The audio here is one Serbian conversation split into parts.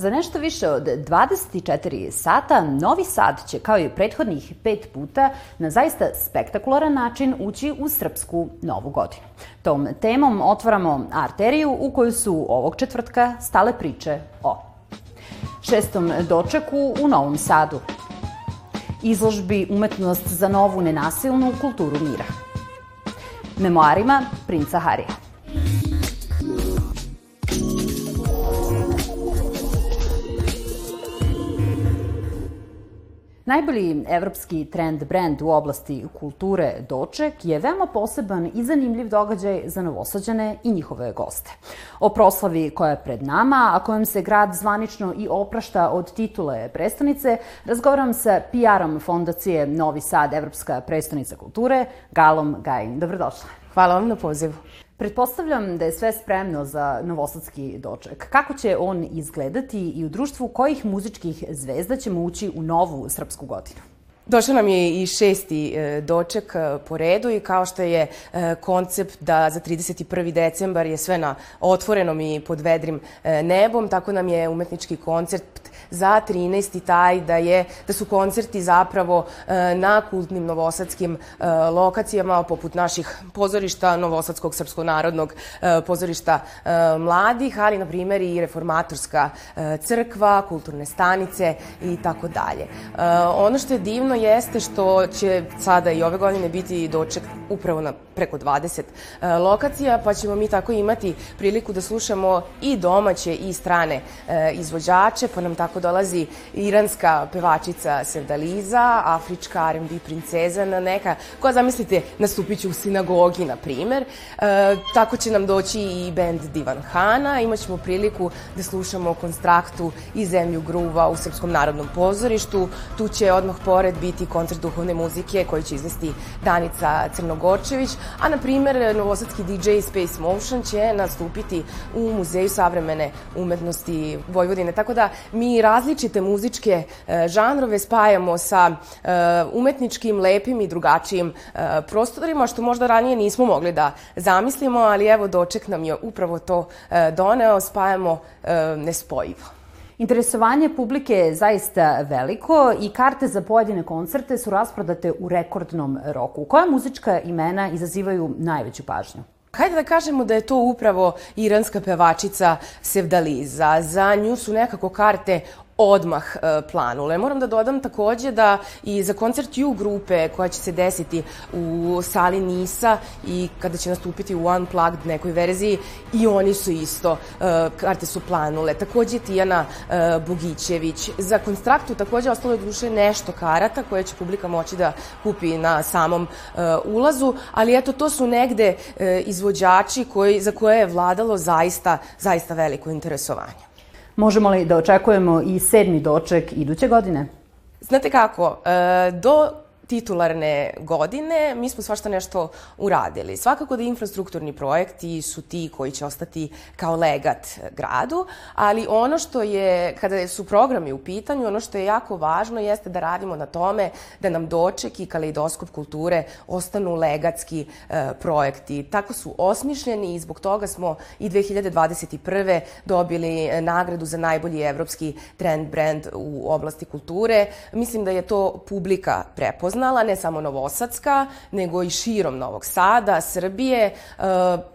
Za nešto više od 24 sata Novi Sad će kao i prethodnih pet puta na zaista spektakularan način ući u srpsku novu godinu. Tom temom otvaramo arteriju u kojoj su ovog četvrtka stale priče o šestom dočeku u Novom Sadu, izložbi Umetnost za novu nenasilnu kulturu mira, memoarima princa Harija. Najbolji evropski trend brand u oblasti kulture Doček je veoma poseban i zanimljiv događaj za novosađane i njihove goste. O proslavi koja je pred nama, a kojom se grad zvanično i oprašta od titule prestonice, razgovaram sa PR-om fondacije Novi Sad, Evropska prestonica kulture, Galom Gajin. Dobrodošla. Hvala vam na pozivu. Pretpostavljam da je sve spremno za novosadski doček. Kako će on izgledati i u društvu kojih muzičkih zvezda ćemo ući u novu srpsku godinu? Došao nam je i šesti e, doček e, po redu i kao što je e, koncept da za 31. decembar je sve na otvorenom i pod vedrim nebom, tako nam je umetnički koncept za 13. taj da, je, da su koncerti zapravo na kultnim novosadskim lokacijama poput naših pozorišta Novosadskog srpsko-narodnog pozorišta mladih, ali na primjer i reformatorska crkva, kulturne stanice i tako dalje. Ono što je divno jeste što će sada i ove godine biti doček upravo na preko 20 e, lokacija, pa ćemo mi tako imati priliku da slušamo i domaće i strane e, izvođače, pa nam tako dolazi iranska pevačica Sevdaliza, afrička R&B princeza neka, koja zamislite nastupit će u sinagogi, na primer. E, tako će nam doći i bend Divan Hana, imaćemo priliku da slušamo konstraktu i zemlju gruva u Srpskom narodnom pozorištu. Tu će odmah pored biti koncert duhovne muzike koji će izvesti Danica Crnogorčević, a na primer novosadski DJ Space Motion će nastupiti u Muzeju savremene umetnosti Vojvodine. Tako da mi različite muzičke e, žanrove spajamo sa e, umetničkim, lepim i drugačijim e, prostorima, što možda ranije nismo mogli da zamislimo, ali evo doček nam je upravo to doneo, spajamo nespojivo. Interesovanje publike je zaista veliko i karte za pojedine koncerte su rasprodate u rekordnom roku. Koja muzička imena izazivaju najveću pažnju? Hajde da kažemo da je to upravo iranska pevačica Sevdaliza. Za nju su nekako karte odmah e, planule. Moram da dodam takođe da i za koncert U grupe koja će se desiti u sali Nisa i kada će nastupiti u Unplugged nekoj verziji i oni su isto, e, karte su planule. Takođe Tijana e, Bogićević. Za konstraktu takođe ostalo je duše nešto karata koje će publika moći da kupi na samom ulazu, ali eto to su negde izvođači koji, za koje je vladalo zaista, zaista veliko interesovanje. Možemo li da očekujemo i sedmi doček iduće godine? Znate kako, e, do titularne godine, mi smo svašta nešto uradili. Svakako da infrastrukturni projekti su ti koji će ostati kao legat gradu, ali ono što je, kada su programi u pitanju, ono što je jako važno jeste da radimo na tome da nam doček i kaleidoskop kulture ostanu legatski e, projekti. Tako su osmišljeni i zbog toga smo i 2021. dobili nagradu za najbolji evropski trend brand u oblasti kulture. Mislim da je to publika prepoznala prepoznala, ne samo Novosadska, nego i širom Novog Sada, Srbije. E,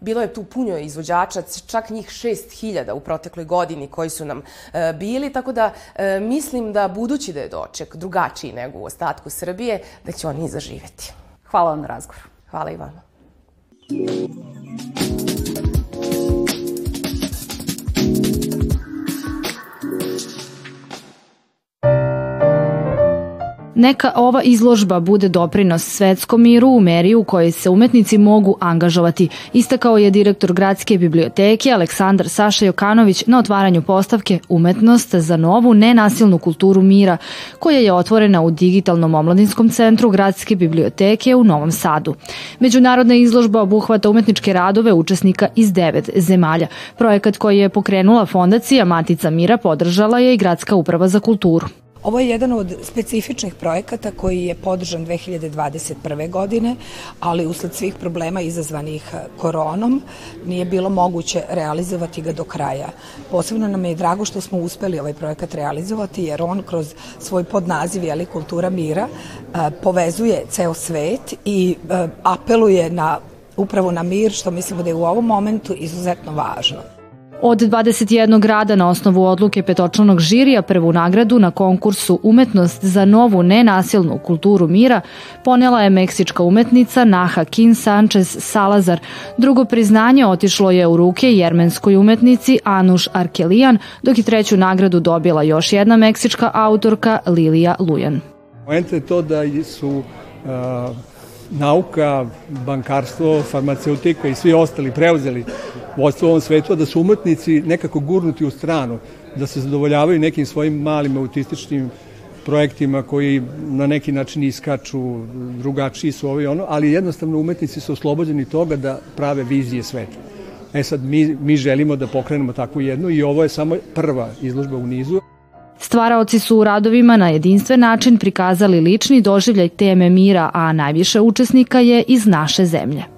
bilo je tu puno izvođača, čak njih 6000 u protekloj godini koji su nam e, bili, tako da e, mislim da budući da je doček drugačiji nego u ostatku Srbije, da će oni zaživeti. Hvala vam na razgovor. Hvala i vama. Neka ova izložba bude doprinos svetskom miru u meri u kojoj se umetnici mogu angažovati, istakao je direktor Gradske biblioteke Aleksandar Saša Jokanović na otvaranju postavke Umetnost za novu nenasilnu kulturu mira, koja je otvorena u Digitalnom omladinskom centru Gradske biblioteke u Novom Sadu. Međunarodna izložba obuhvata umetničke radove učesnika iz devet zemalja. Projekat koji je pokrenula fondacija Matica Mira podržala je i Gradska uprava za kulturu. Ovo je jedan od specifičnih projekata koji je podržan 2021. godine, ali usled svih problema izazvanih koronom nije bilo moguće realizovati ga do kraja. Posebno nam je drago što smo uspeli ovaj projekat realizovati jer on kroz svoj podnaziv Jeli kultura mira povezuje ceo svet i apeluje na upravo na mir što mislimo da je u ovom momentu izuzetno važno. Od 21 grada na osnovu odluke petočlanog žirija prvu nagradu na konkursu Umetnost za novu nenasilnu kulturu mira ponela je meksička umetnica Naha Kin Sanchez Salazar. Drugo priznanje otišlo je u ruke jermenskoj umetnici Anuš Arkelijan, dok je treću nagradu dobila još jedna meksička autorka Lilija Lujan. Poenta je to da su uh, nauka, bankarstvo, farmaceutika i svi ostali preuzeli vodstvo u ovom svetu, a da su umetnici nekako gurnuti u stranu, da se zadovoljavaju nekim svojim malim autističnim projektima koji na neki način iskaču, drugačiji su ovi ono, ali jednostavno umetnici su oslobođeni toga da prave vizije sveta. E sad, mi, mi želimo da pokrenemo takvu jednu i ovo je samo prva izložba u nizu. Stvaraoci su u radovima na jedinstven način prikazali lični doživljaj teme mira, a najviše učesnika je iz naše zemlje.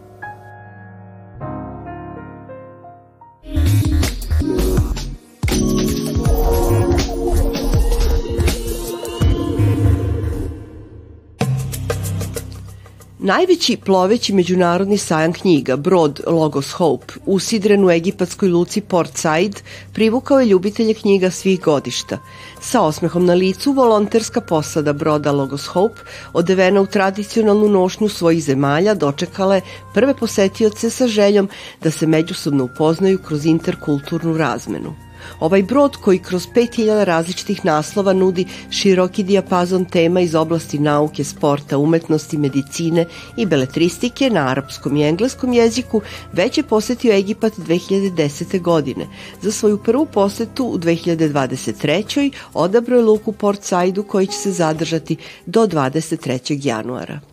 Najveći ploveći međunarodni sajam knjiga, brod Logos Hope, usidren u egipatskoj luci Port Said, privukao je ljubitelje knjiga svih godišta. Sa osmehom na licu, volonterska posada broda Logos Hope, odevena u tradicionalnu nošnju svojih zemalja, dočekala je prve posetioce sa željom da se međusobno upoznaju kroz interkulturnu razmenu. Ovaj brod koji kroz 5000 različitih naslova nudi široki dijapazon tema iz oblasti nauke, sporta, umetnosti, medicine i beletristike na arapskom i engleskom jeziku već je posetio Egipat 2010. godine. Za svoju prvu posetu u 2023. odabro je luku Port Saidu koji će se zadržati do 23. januara.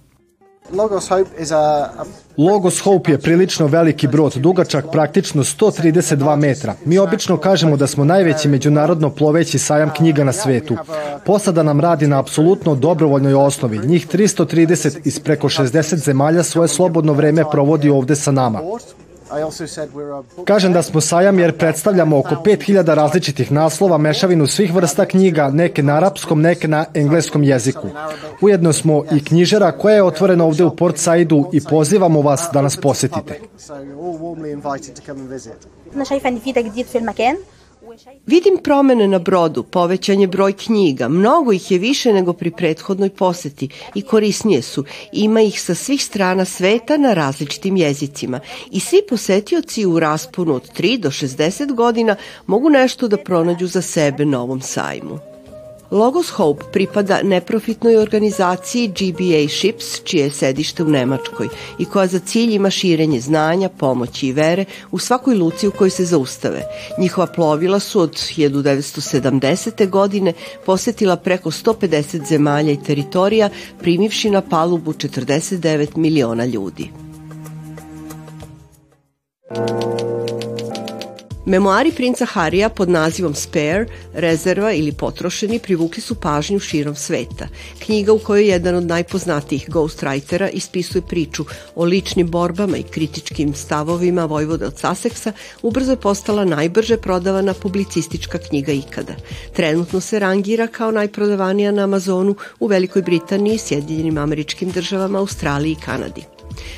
Logos Hope is a, a Logos Hope je prilično veliki brod, dugačak praktično 132 metra. Mi obično kažemo da smo najveći međunarodno ploveći sajam knjiga na svetu. Posada nam radi na apsolutno dobrovoljnoj osnovi. Njih 330 iz preko 60 zemalja svoje slobodno vreme provodi ovde sa nama. Kažem da smo sajam jer predstavljamo oko 5000 različitih naslova, mešavinu svih vrsta knjiga, neke na arapskom, neke na engleskom jeziku. Ujedno smo i knjižara koja je otvorena ovde u Port Saidu i pozivamo vas da nas posetite. أنا شايفة إن في تجديد في المكان Vidim promene na brodu, povećan je broj knjiga, mnogo ih je više nego pri prethodnoj poseti i korisnije su. Ima ih sa svih strana sveta na različitim jezicima i svi posetioci u rasponu od 3 do 60 godina mogu nešto da pronađu za sebe na ovom sajmu. Logos Hope pripada neprofitnoj organizaciji GBA Ships, čije je sedište u Nemačkoj i koja za cilj ima širenje znanja, pomoći i vere u svakoj luci u kojoj se zaustave. Njihova plovila su od 1970. godine posetila preko 150 zemalja i teritorija, primivši na palubu 49 miliona ljudi. Memoari princa Harija pod nazivom Spare, rezerva ili potrošeni privukli su pažnju širom sveta. Knjiga u kojoj jedan od najpoznatijih ghostwritera ispisuje priču o ličnim borbama i kritičkim stavovima Vojvode od Saseksa ubrzo je postala najbrže prodavana publicistička knjiga ikada. Trenutno se rangira kao najprodavanija na Amazonu u Velikoj Britaniji, Sjedinjenim američkim državama, Australiji i Kanadi.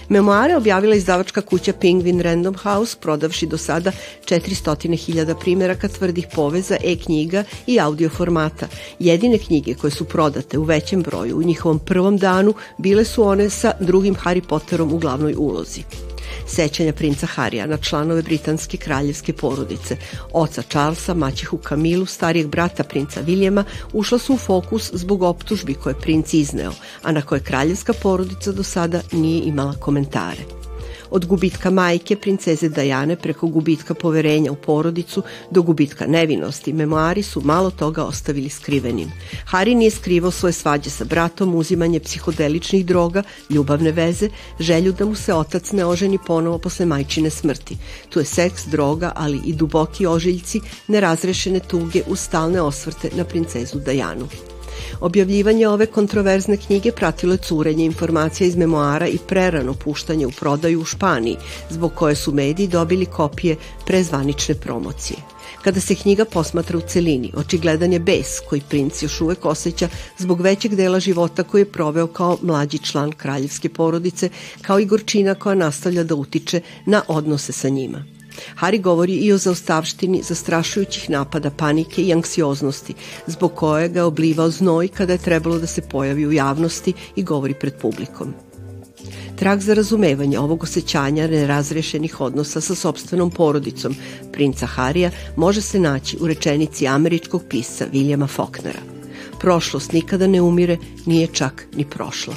Memoare objavila izdavačka kuća Penguin Random House, prodavši do sada 400.000 primjeraka tvrdih poveza, e-knjiga i audio formata. Jedine knjige koje su prodate u većem broju u njihovom prvom danu bile su one sa drugim Harry Potterom u glavnoj ulozi sećanja princa Harija na članove britanske kraljevske porodice. Oca Charlesa, maćihu Kamilu, starijeg brata princa Viljema ušla su u fokus zbog optužbi koje princ izneo, a na koje kraljevska porodica do sada nije imala komentare. Od gubitka majke, princeze Dajane, preko gubitka poverenja u porodicu do gubitka nevinosti, memoari su malo toga ostavili skrivenim. Harry nije skrivao svoje svađe sa bratom, uzimanje psihodeličnih droga, ljubavne veze, želju da mu se otac ne oženi ponovo posle majčine smrti. Tu je seks, droga, ali i duboki ožiljci, nerazrešene tuge uz stalne osvrte na princezu Dajanu. Objavljivanje ove kontroverzne knjige pratilo je curenje informacija iz memoara i prerano puštanje u prodaju u Španiji, zbog koje su mediji dobili kopije prezvanične promocije. Kada se knjiga posmatra u celini, očigledan je bes koji princ još uvek osjeća zbog većeg dela života koji je proveo kao mlađi član kraljevske porodice, kao i gorčina koja nastavlja da utiče na odnose sa njima. Hari govori i o zaostavštini zastrašujućih napada panike i anksioznosti, zbog koje ga je oblivao znoj kada je trebalo da se pojavi u javnosti i govori pred publikom. Trag za razumevanje ovog osjećanja nerazrešenih odnosa sa sobstvenom porodicom princa Harija može se naći u rečenici američkog pisa Viljama Faulknera. Prošlost nikada ne umire, nije čak ni prošla.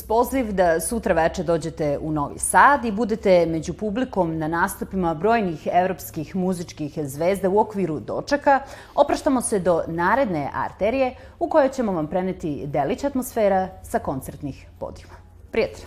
Uz poziv da sutra veče dođete u Novi Sad i budete među publikom na nastupima brojnih evropskih muzičkih zvezda u okviru dočeka, opraštamo se do naredne arterije u kojoj ćemo vam preneti delić atmosfera sa koncertnih podijuma. Prijatno!